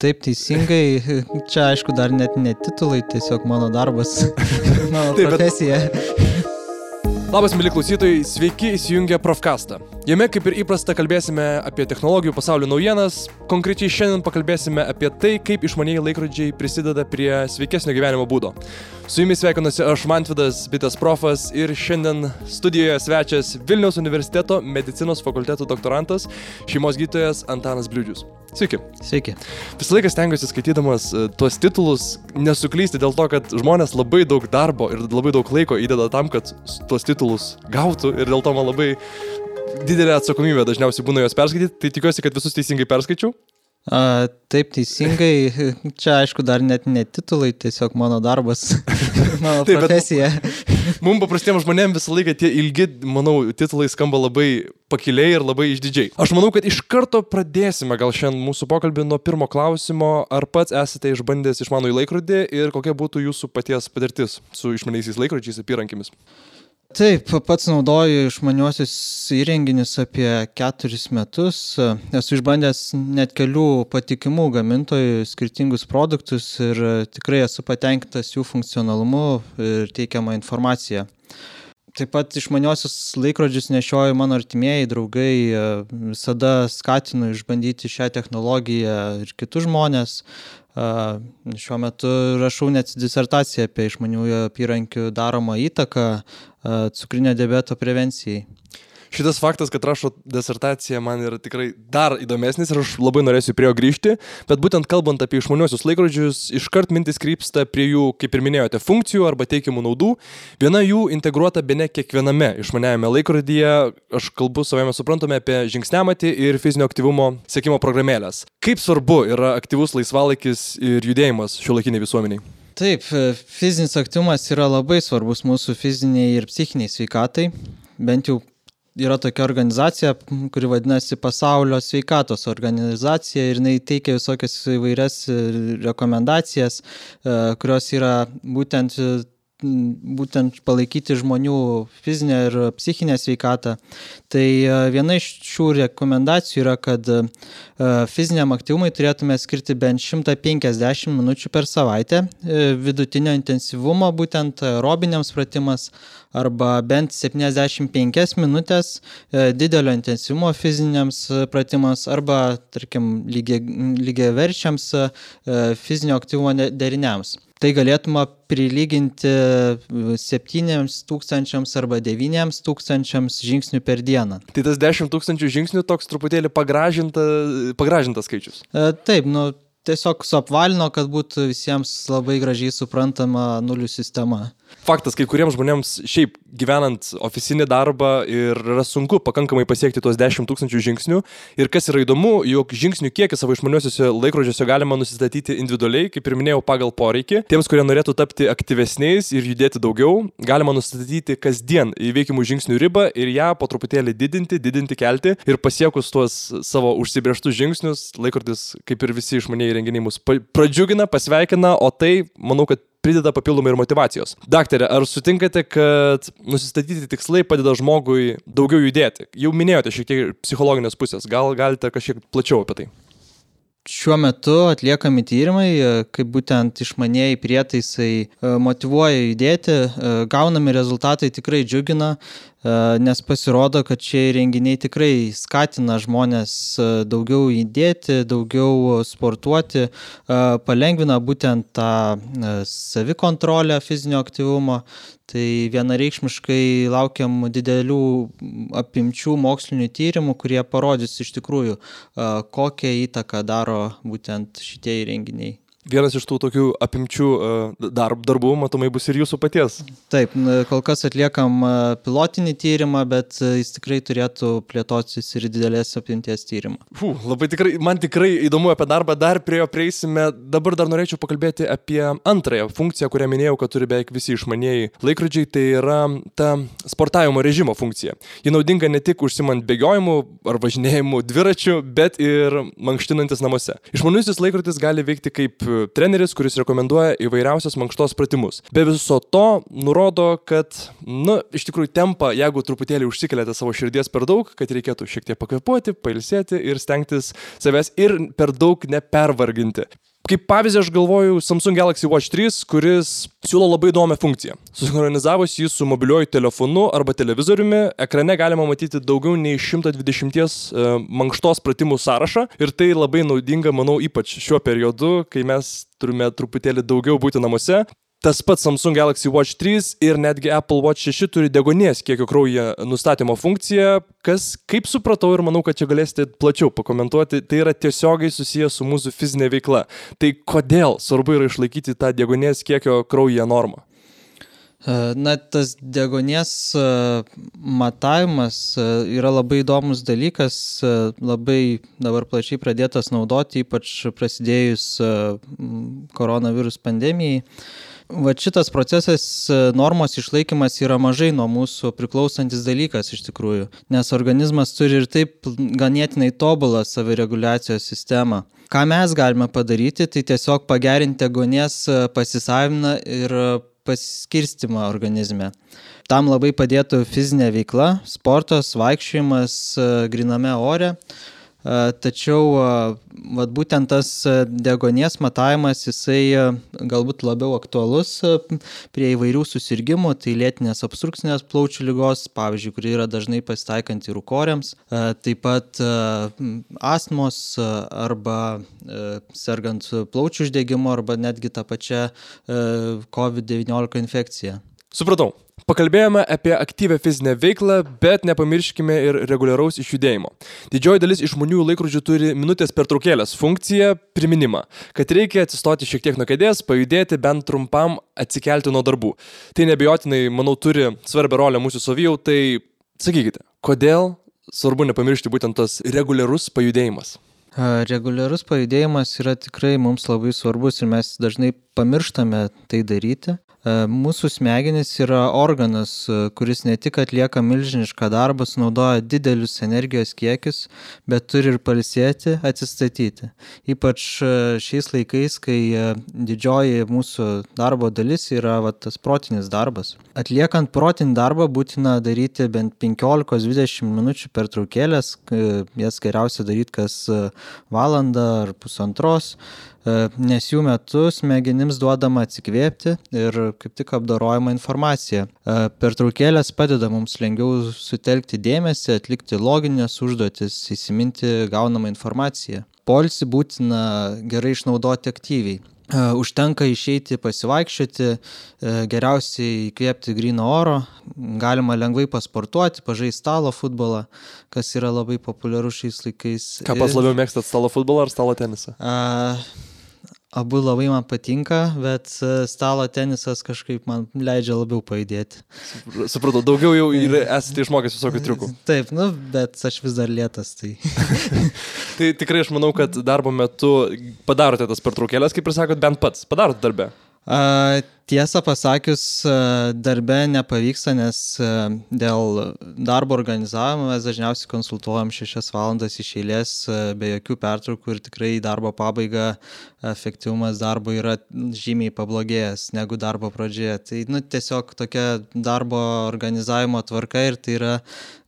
Taip, teisingai. Čia, aišku, dar net ne titulai, tiesiog mano darbas, mano Taip, profesija. Bet... Labas, mėly klausytojai, sveiki įsijungę Profkastą. Jame, kaip ir įprasta, kalbėsime apie technologijų pasaulio naujienas. Konkrečiai šiandien pakalbėsime apie tai, kaip išmaniai laikrodžiai prisideda prie sveikesnio gyvenimo būdo. Su jumis sveikinuosi aš, Mantvidas, bitės profas ir šiandien studijoje svečias Vilniaus universiteto medicinos fakulteto doktorantas, šeimos gydytojas Antanas Bliūdžius. Sveiki. Sveiki. Visą laiką stengiuosi skaitydamas e, tuos titulus nesuklysti dėl to, kad žmonės labai daug darbo ir labai daug laiko įdeda tam, kad tuos titulus gautų ir dėl to man labai didelė atsakomybė dažniausiai būna juos perskaityti, tai tikiuosi, kad visus teisingai perskaičiau. A, taip, teisingai. Čia, aišku, dar net ne titulai, tiesiog mano darbas, mano taip, profesija. Mums paprastiems žmonėms visą laiką tie ilgi, manau, titulai skamba labai pakiliai ir labai išdidžiai. Aš manau, kad iš karto pradėsime gal šiandien mūsų pokalbį nuo pirmo klausimo. Ar pats esate išbandęs išmanų į laikrodį ir kokia būtų jūsų paties patirtis su išmaniaisiais laikrodžiais ir įrankimis? Taip, pats naudoju išmaniuosius įrenginius apie keturis metus. Esu išbandęs net kelių patikimų gamintojų skirtingus produktus ir tikrai esu patenkintas jų funkcionalumu ir teikiamą informaciją. Taip pat išmaniosius laikrodžius nešioju mano artimieji draugai, visada skatinu išbandyti šią technologiją ir kitus žmonės. Šiuo metu rašau net disertaciją apie išmaniųjų apyrankių daromą įtaką cukrinio diabeto prevencijai šitas faktas, kad rašo disertaciją, man yra tikrai dar įdomesnis ir aš labai norėsiu prie jo grįžti, bet būtent kalbant apie išmaniosius laikrodžius, iškart mintis krypsta prie jų, kaip ir minėjote, funkcijų arba teikiamų naudų. Viena jų integruota be ne kiekviename išmaniajame laikrodyje, aš kalbu savame suprantame apie žingsnematį ir fizinio aktyvumo sėkimo programėlės. Kaip svarbu yra aktyvus laisvalaikis ir judėjimas šiuolaikiniai visuomeniai? Taip, fizinis aktyvumas yra labai svarbus mūsų fiziniai ir psichiniai sveikatai. Bent jau yra tokia organizacija, kuri vadinasi Pasaulio sveikatos organizacija ir jinai teikia visokias įvairias rekomendacijas, e, kurios yra būtent būtent palaikyti žmonių fizinę ir psichinę sveikatą. Tai e, viena iš šių rekomendacijų yra, kad e, fiziniam aktyvumui turėtume skirti bent 150 minučių per savaitę e, vidutinio intensyvumo, būtent aerobiniams pratimas, arba bent 75 minutės didelio intensyvumo fiziniams pratimams arba, tarkim, lygiai, lygiai verčiams fizinio aktyvumo deriniams tai galėtume prilyginti 7 tūkstančiams arba 9 tūkstančiams žingsnių per dieną. Tai tas 10 tūkstančių žingsnių toks truputėlį pagražinta, pagražintas skaičius. E, taip, nu, tiesiog suapvalino, kad būtų visiems labai gražiai suprantama nulių sistema faktas, kai kuriems žmonėms šiaip gyvenant oficinį darbą ir yra sunku pakankamai pasiekti tuos 10 tūkstančių žingsnių. Ir kas yra įdomu, jog žingsnių kiekį savo išmaniosiuose laikrodžiuose galima nusistatyti individualiai, kaip ir minėjau, pagal poreikį. Tiems, kurie norėtų tapti aktyvesniais ir judėti daugiau, galima nustatyti kasdien įveikimų žingsnių ribą ir ją po truputėlį didinti, didinti, kelti. Ir pasiekus tuos savo užsibrieštus žingsnius, laikrodis, kaip ir visi išmaniai renginiai, mus pradžiugina, pasveikina, o tai, manau, kad prideda papildomai ir motivacijos. Daktarė, ar sutinkate, kad nusistatyti tikslai padeda žmogui daugiau judėti? Jau minėjote šiek tiek psichologinės pusės, gal galite kažkiek plačiau apie tai? Šiuo metu atliekami tyrimai, kaip būtent išmanėjai prietaisai e, motivuoja judėti, e, gaunami rezultatai tikrai džiugina, e, nes pasirodo, kad šie renginiai tikrai skatina žmonės daugiau judėti, daugiau sportuoti, palengvina būtent tą savikontrolę fizinio aktyvumo, Tai vienareikšmiškai laukiam didelių apimčių mokslinių tyrimų, kurie parodys iš tikrųjų, kokią įtaką daro būtent šitie įrenginiai vienas iš tų tokių apimčių e, darb, darbų, matomai, bus ir jūsų paties. Taip, kol kas atliekam e, pilotinį tyrimą, bet e, jis tikrai turėtų plėtotis ir didelės apimties tyrimą. Fū, labai tikrai, man tikrai įdomu apie darbą, dar prie jo prieisime. Dabar dar norėčiau pakalbėti apie antrąją funkciją, kurią minėjau, kad turi beveik visi išmanieji laikrodžiai, tai yra ta sportavimo režimo funkcija. Ji naudinga ne tik užsimant bėgiojimu ar važinėjimu dviračiu, bet ir mankštinantis namuose. Išmanusis laikrodis gali veikti kaip treneris, kuris rekomenduoja įvairiausias mankštos pratimus. Be viso to nurodo, kad, nu, iš tikrųjų tempa, jeigu truputėlį užsikeliate savo širdies per daug, kad reikėtų šiek tiek pakvepuoti, pailsėti ir stengtis savęs ir per daug nepervarginti. Kaip pavyzdį aš galvoju Samsung Galaxy Watch 3, kuris siūlo labai įdomią funkciją. Susinchronizavus jį su mobiliuoju telefonu arba televizoriumi, ekrane galima matyti daugiau nei 120 e, mankštos pratimų sąrašą ir tai labai naudinga, manau, ypač šiuo periodu, kai mes turime truputėlį daugiau būti namuose. Tas pats Samsung Galaxy Watch 3 ir netgi Apple Watch 6 turi degonės kiekio kraujyje nustatymo funkciją, kas, kaip supratau ir manau, kad čia galėsite plačiau pakomentuoti, tai yra tiesiogiai susijęs su mūsų fizinė veikla. Tai kodėl svarbu yra išlaikyti tą degonės kiekio kraujyje normą? E, na, tas degonės e, matavimas e, yra labai įdomus dalykas, labai dabar plačiai pradėtas naudoti, ypač prasidėjus koronavirus pandemijai. Va šitas procesas, e, normos išlaikymas yra mažai nuo mūsų priklausantis dalykas iš tikrųjų, nes organizmas turi ir taip ganėtinai tobulą savireguliacijos sistemą. Ką mes galime padaryti, tai tiesiog pagerinti agonės e, pasisaviną ir pasiskirstimą organizme. Tam labai padėtų fizinė veikla, sportas, vaikščiojimas e, griname ore Tačiau vat, būtent tas degonės matavimas, jisai galbūt labiau aktualus prie įvairių susirgymų, tai lėtinės obstrukcinės plaučių lygos, pavyzdžiui, kuri yra dažnai pasitaikanti rūkoriams, taip pat astmos arba sergant plaučių uždegimu arba netgi tą pačią COVID-19 infekciją. Supratau. Pakalbėjome apie aktyvę fizinę veiklą, bet nepamirškime ir reguliaraus išjudėjimo. Didžioji dalis išmaniųjų laikrodžių turi minutės pertraukėlės funkciją - priminimą, kad reikia atsistoti šiek tiek nuo kėdės, pajudėti bent trumpam, atsikelti nuo darbų. Tai nebejotinai, manau, turi svarbią rolę mūsų savijautai. Sakykite, kodėl svarbu nepamiršti būtent tas reguliarus pajudėjimas? Reguliarus pajudėjimas yra tikrai mums labai svarbus ir mes dažnai pamirštame tai daryti. E, mūsų smegenys yra organas, e, kuris ne tik atlieka milžinišką darbą, sunaudoja didelius energijos kiekius, bet turi ir palsėti, atsistatyti. Ypač e, šiais laikais, kai didžioji mūsų darbo dalis yra va, tas protinis darbas. Atliekant protinį darbą būtina daryti bent 15-20 minučių per traukėlės, jas geriausia daryti kas valandą ar pusantros nes jų metu smegenims duodama atsikvėpti ir kaip tik apdarojama informacija. E, pertraukėlės padeda mums lengviau sutelkti dėmesį, atlikti loginės užduotis, įsiminti gaunamą informaciją. Polsi būtina gerai išnaudoti aktyviai. E, užtenka išeiti pasivaikščioti, geriausiai įkvėpti grino oro, galima lengvai pasportuoti, pažaisti stalo futbolą, kas yra labai populiaru šiais laikais. Ką pats labiau mėgstat, stalo futbolą ar stalo tenisą? A, Abu labai man patinka, bet e, stalo tenisas kažkaip man leidžia labiau pajudėti. Supratau, daugiau jau esate išmokęs visokių triukų. Taip, nu, bet aš vis dar lėtas. Tai. tai tikrai aš manau, kad darbo metu padarote tas pertraukėlės, kaip ir sakot, bent pats. Padarote darbę. A, tiesą pasakius, darbe nepavyksta, nes dėl darbo organizavimo mes dažniausiai konsultuojam 6 valandas iš eilės be jokių pertraukų ir tikrai darbo pabaiga efektyvumas darbo yra žymiai pablogėjęs negu darbo pradžioje. Tai nu, tiesiog tokia darbo organizavimo tvarka ir tai yra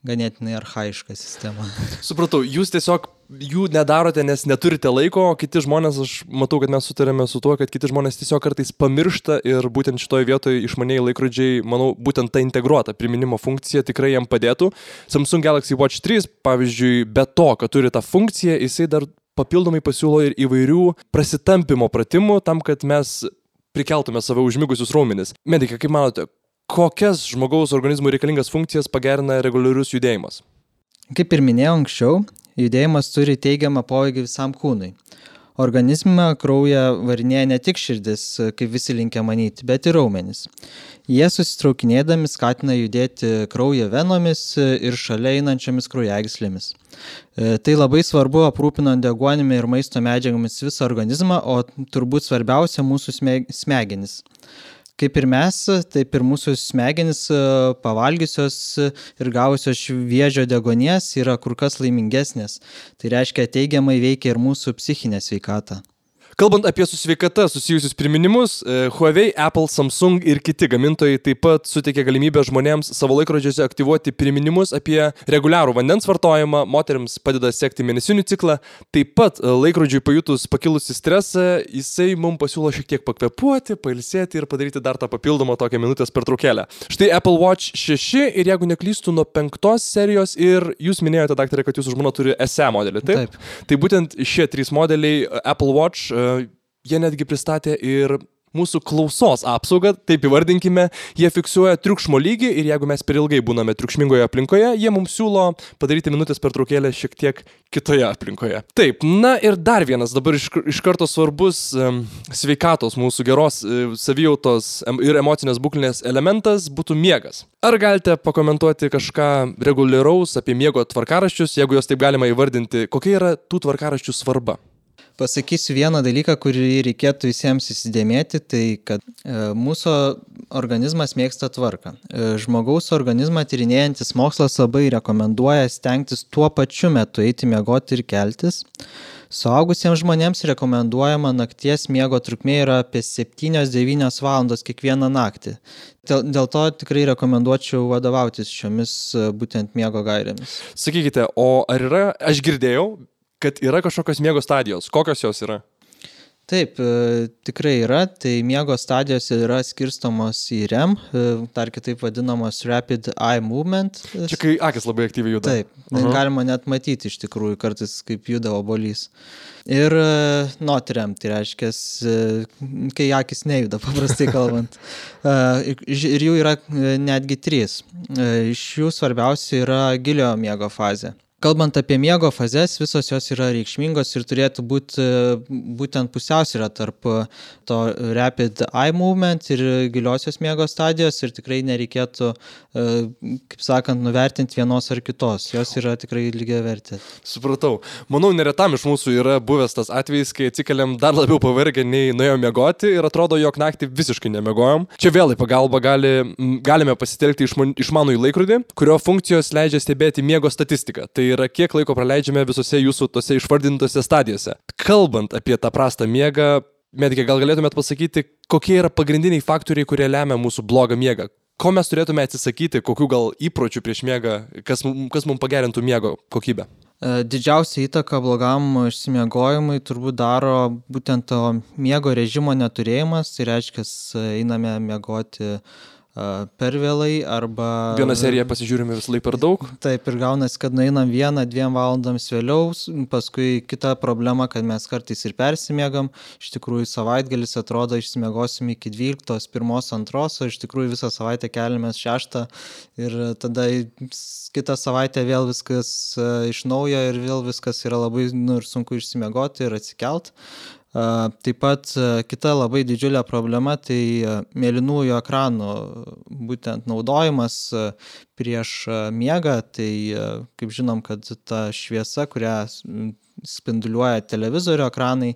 ganėtinai arhaiška sistema. Supratau, jūs tiesiog jų nedarote, nes neturite laiko, o kiti žmonės, aš matau, kad mes sutarėme su tuo, kad kiti žmonės tiesiog kartais pamiršta ir būtent šitoje vietoje išmaniai laikrodžiai, manau, būtent ta integruota priminimo funkcija tikrai jam padėtų. Samsung Galaxy Watch 3, pavyzdžiui, be to, kad turi tą funkciją, jisai dar papildomai pasiūlo ir įvairių prasitampimo pratimų tam, kad mes prikeltume save užmigusius raumenis. Medikai, kaip manote, kokias žmogaus organizmui reikalingas funkcijas pagerina reguliarus judėjimas? Kaip ir minėjau anksčiau, judėjimas turi teigiamą poveikį visam kūnui. Organizme kraują varinėja ne tik širdis, kaip visi linkia manyti, bet ir raumenis. Jie susitraukinėdami skatina judėti kraują venomis ir šalia einančiomis kraujagyslėmis. E, tai labai svarbu aprūpinant deguonimi ir maisto medžiagomis visą organizmą, o turbūt svarbiausia mūsų smegenis. Kaip ir mes, taip ir mūsų smegenys e, pavalgysios ir gavusios vėžio degonies yra kur kas laimingesnės. Tai reiškia teigiamai veikia ir mūsų psichinę sveikatą. Kalbant apie su sveikata susijusius priminimus, e, Huawei, Apple, Samsung ir kiti gamintojai taip pat suteikia galimybę žmonėms savo laikrodžiuose aktyvuoti priminimus apie reguliarų vandens vartojimą, moteriams padeda sekti mėnesinių ciklą, taip pat e, laikrodžiui pajutus pakilusi stresą, jisai mums pasiūlo šiek tiek pakvepuoti, pailsėti ir padaryti dar tą papildomą tokią minutės pertraukėlę. Štai Apple Watch 6 ir jeigu neklystų nuo penktos serijos ir jūs minėjote, daktarė, kad jūsų žmona turi SE modelį, taip? taip. Tai būtent šie trys modeliai Apple Watch jie netgi pristatė ir mūsų klausos apsaugą, taip įvardinkime, jie fiksuoja triukšmo lygį ir jeigu mes per ilgai būname triukšmingoje aplinkoje, jie mums siūlo padaryti minutės pertraukėlę šiek tiek kitoje aplinkoje. Taip, na ir dar vienas dabar iš, iš karto svarbus um, sveikatos mūsų geros uh, savijautos ir emocinės būklinės elementas būtų miegas. Ar galite pakomentuoti kažką reguliaraus apie miego tvarkaraščius, jeigu juos taip galima įvardinti, kokia yra tų tvarkaraščių svarba? Pasakysiu vieną dalyką, kurį reikėtų visiems įsidėmėti, tai kad e, mūsų organizmas mėgsta tvarką. E, žmogaus organizmą tyrinėjantis mokslas labai rekomenduoja stengtis tuo pačiu metu eiti miegoti ir keltis. Suaugusiems žmonėms rekomenduojama nakties miego trukmė yra apie 7-9 valandos kiekvieną naktį. Dėl, to tikrai rekomenduočiau vadovautis šiomis būtent miego gairėmis. Sakykite, o ar yra, aš girdėjau, kad yra kažkokios miego stadijos. Kokios jos yra? Taip, e, tikrai yra. Tai miego stadijos yra skirstomos į REM, e, dar kitaip vadinamos Rapid Eye Movement. Čia kai akis labai aktyviai juda. Taip, uh -huh. galima net matyti iš tikrųjų kartais, kaip juda obolys. Ir e, not REM, tai reiškia, kai akis nejuda, paprastai kalbant. Ir jų yra netgi trys. Iš jų svarbiausia yra gilio miego fazė. Kalbant apie miego fazes, visos jos yra reikšmingos ir turėtų būti būtent pusiausvyrą tarp to rapid eye movement ir giliosios miego stadijos ir tikrai nereikėtų, e, kaip sakant, nuvertinti vienos ar kitos. Jos yra tikrai lygiai vertė. Supratau. Manau, neretam iš mūsų yra buvęs tas atvejis, kai atsikeliam dar labiau pavargę nei nuėjome miegoti ir atrodo, jog naktį visiškai nemiegojom. Čia vėl į pagalbą gali, galime pasitelkti išmanų į laikrodį, kurio funkcijos leidžia stebėti miego statistiką. Tai yra kiek laiko praleidžiame visose jūsų tose išvardintose stadijose. Kalbant apie tą prastą miegą, medikai, gal galėtumėt pasakyti, kokie yra pagrindiniai faktoriai, kurie lemia mūsų blogą miegą? Ko mes turėtume atsisakyti, kokių gal įpročių prieš miegą, kas, kas mums pagerintų miego kokybę? E, didžiausia įtaka blogam išsimiegojimui turbūt daro būtent to miego režimo neturėjimas, tai reiškia, einame miegoti per vėlai arba... Vieną seriją pasižiūrime vis laik per daug. Taip, ir gaunasi, kad nueinam vieną, dviem valandams vėliau, paskui kita problema, kad mes kartais ir persimiegam, iš tikrųjų savaitgalis atrodo išsimiegosim iki 12, 1, 2, o iš tikrųjų visą savaitę keliamės 6 ir tada kitą savaitę vėl viskas iš naujo ir vėl viskas yra labai nu, ir sunku išsimiegoti ir atsikelt. Taip pat kita labai didžiulė problema tai mėlynųjų ekranų būtent naudojimas prieš miegą. Tai kaip žinom, kad ta šviesa, kurią spinduliuoja televizorių ekranai,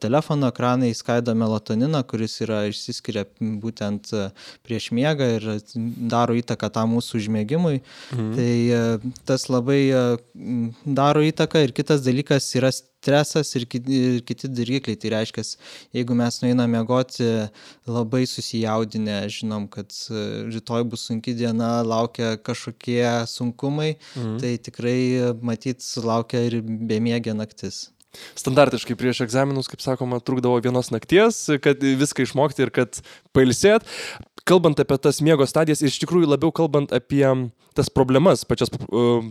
telefono ekranai skaido melatoniną, kuris yra išsiskiria būtent prieš miegą ir daro įtaką tam mūsų užmėgimui. Mhm. Tai tas labai daro įtaką ir kitas dalykas yra stresas ir kiti, ir kiti dirgikliai. Tai reiškia, jeigu mes nueiname miegoti labai susijaudinę, žinom, kad e, rytoj bus sunki diena, laukia kažkokie sunkumai, mhm. tai tikrai matyt laukia ir bemiegė naktis. Standartiškai prieš egzaminus, kaip sakoma, trukdavo vienos nakties, kad viską išmokti ir kad pailsėt. Kalbant apie tas miego stadijas ir iš tikrųjų labiau kalbant apie tas problemas, pačias uh,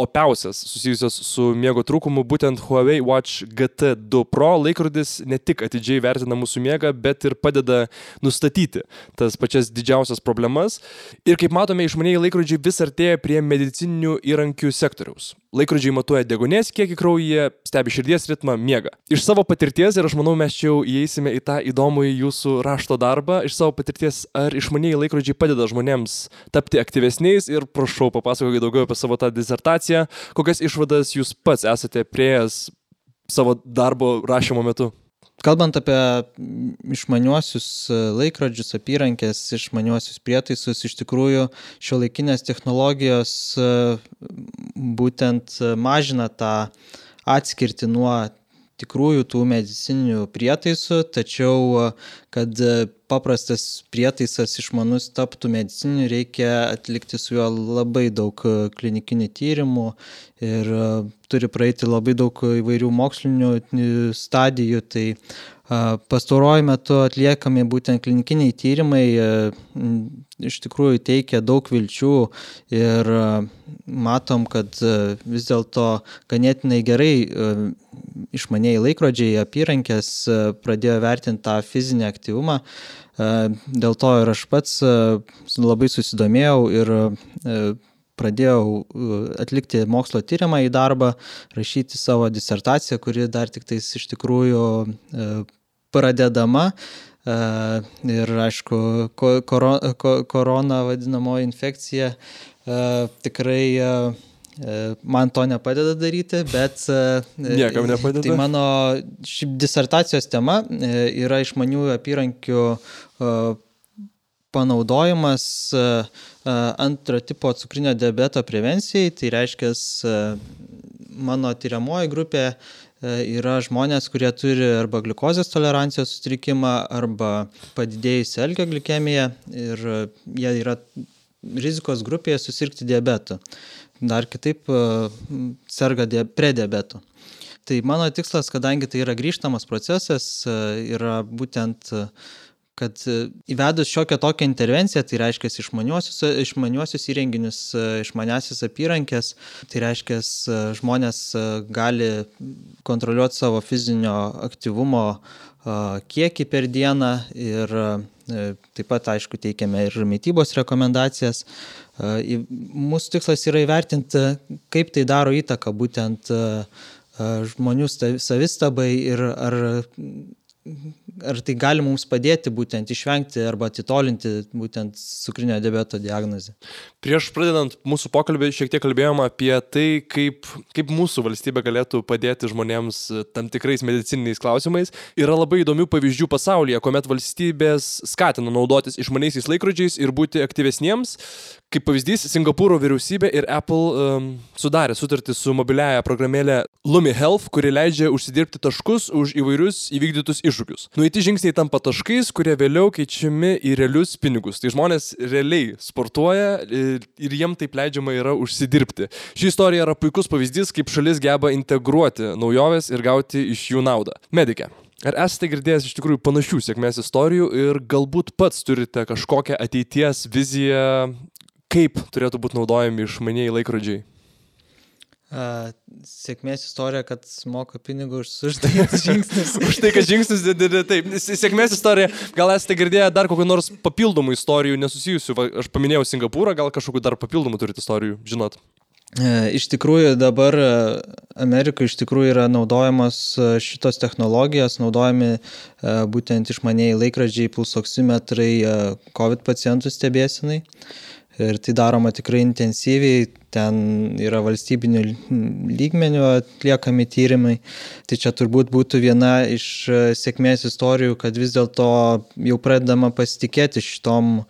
opiausias susijusios su miego trūkumu, būtent Huawei Watch GT2 Pro laikrodis ne tik atidžiai vertina mūsų miegą, bet ir padeda nustatyti tas pačias didžiausias problemas. Ir kaip matome, išmaniai laikrodžiai vis artėja prie medicininių įrankių sektoriaus. Laikrodžiai matuoja degonės kiekį kraujyje, stebi širdies ritmą, miegą. Iš savo patirties, ir aš manau, mes čia jau įeisime į tą įdomų jūsų rašto darbą, iš savo patirties, ar išmaniai laikrodžiai padeda žmonėms tapti aktyvesniais ir prašau, papasakokit daugiau apie savo tą disertaciją, kokias išvadas jūs pats esate prieėjęs savo darbo rašymo metu. Kalbant apie išmaniuosius laikrodžius, apyrankės, išmaniuosius prietaisus, iš tikrųjų šio laikinės technologijos būtent mažina tą atskirti nuo tikrųjų tų medicininių prietaisų, tačiau kad paprastas prietaisas išmanus taptų medicininiu, reikia atlikti su juo labai daug klinikinių tyrimų ir turi praeiti labai daug įvairių mokslinių stadijų. Tai Pastaruoju metu atliekami būtent klinikiniai tyrimai iš tikrųjų teikia daug vilčių ir matom, kad vis dėlto ganėtinai gerai išmaniai laikrodžiai apyrankės pradėjo vertinti tą fizinį aktyvumą. Dėl to ir aš pats labai susidomėjau ir pradėjau atlikti mokslo tyrimą į darbą, rašyti savo disertaciją, kuri dar tik tais iš tikrųjų pradedama. Ir aišku, korona vadinamoji infekcija tikrai man to nepadeda daryti, bet... Niekam nepadeda. Tai mano disertacijos tema yra išmaniųjų apyrankių panaudojimas antro tipo cukrinio diabeto prevencijai. Tai reiškia, mano tyriamoji grupė yra žmonės, kurie turi arba gliukozės tolerancijos sutrikimą, arba padidėjusią elgio glikemiją ir jie yra rizikos grupėje susirgti diabetu. Dar kitaip serga prediabetu. Tai mano tikslas, kadangi tai yra grįžtamas procesas, yra būtent kad įvedus šiokią tokią intervenciją, tai reiškia išmaniuosius, išmaniuosius įrenginius, išmaniasis apyrankės, tai reiškia žmonės gali kontroliuoti savo fizinio aktyvumo kiekį per dieną ir taip pat, aišku, teikiame ir mytybos rekomendacijas. Mūsų tikslas yra įvertinti, kaip tai daro įtaką būtent žmonių savistabai ir ar ar tai gali mums padėti būtent išvengti arba atitolinti būtent cukrinio diabeto diagnozę. Prieš pradedant mūsų pokalbį šiek tiek kalbėjome apie tai, kaip, kaip mūsų valstybė galėtų padėti žmonėms tam tikrais medicininiais klausimais. Yra labai įdomių pavyzdžių pasaulyje, kuomet valstybės skatina naudotis išmaniaisiais laikrodžiais ir būti aktyvesniems. Kaip pavyzdys, Singapūro vyriausybė ir Apple um, sudarė sutartį su mobiliaja programėlė Lumi Health, kuri leidžia užsidirbti taškus už įvairius įvykdytus iššūkius. Nueiti žingsniai tampa taškais, kurie vėliau keičiami į realius pinigus. Tai žmonės realiai sportuoja ir jiem taip leidžiama yra užsidirbti. Ši istorija yra puikus pavyzdys, kaip šalis geba integruoti naujoves ir gauti iš jų naudą. Medikė. Ar esate girdėjęs iš tikrųjų panašių sėkmės istorijų ir galbūt pats turite kažkokią ateities viziją kaip turėtų būti naudojami išmanieji laikrodžiai? Sėkmės istorija, kad moka pinigus už tai žingsnius. už tai, kad žingsnius didina. Taip, sėkmės istorija. Gal esate girdėję dar kokių nors papildomų istorijų nesusijusių? Va, aš paminėjau Singapūrą, gal kažkokių dar papildomų turite istorijų, žinot? Iš tikrųjų dabar Amerikoje iš tikrųjų yra naudojamos šitos technologijos, naudojami būtent išmaniai laikrodžiai, pulsoksimetrai COVID pacientų stebėsinai ir tai daroma tikrai intensyviai, ten yra valstybinių lygmenių atliekami tyrimai. Tai čia turbūt būtų viena iš e, sėkmės istorijų, kad vis dėlto jau pradedama pasitikėti šitom e,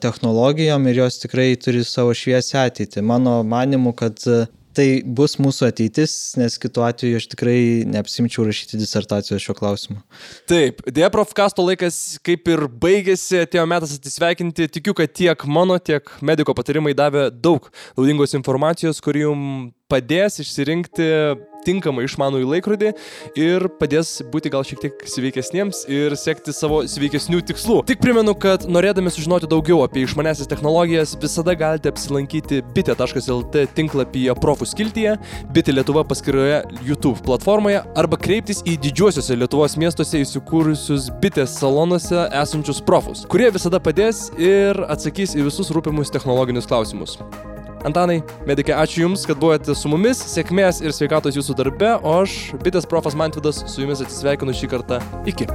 technologijom ir jos tikrai turi savo šviesę ateitį. Mano manimu, kad tai bus mūsų ateitis, nes kitu atveju aš tikrai neapsimčiau rašyti disertacijos šio klausimu. Taip, dėja, profkasto laikas kaip ir baigėsi, atėjo metas atsisveikinti. Tikiu, kad tiek mano, tiek mediko patarimai davė daug naudingos informacijos, kuri jums padės išsirinkti tinkamą išmanų į laikrodį ir padės būti gal šiek tiek sveikesniems ir siekti savo sveikesnių tikslų. Tik primenu, kad norėdami sužinoti daugiau apie išmanesis technologijas, visada galite apsilankyti bitė.lt tinklapyje profų skiltyje, bitė Lietuva paskyroje YouTube platformoje arba kreiptis į didžiuosiuose Lietuvos miestuose įsikūrusius bitės salonuose esančius profus, kurie visada padės ir atsakys į visus rūpimus technologinius klausimus. Antanai, medikė, ačiū Jums, kad buvote su mumis, sėkmės ir sveikatos Jūsų darbe, o aš, bitės profas Mantvidas, su Jumis atsisveikinu šį kartą. Iki.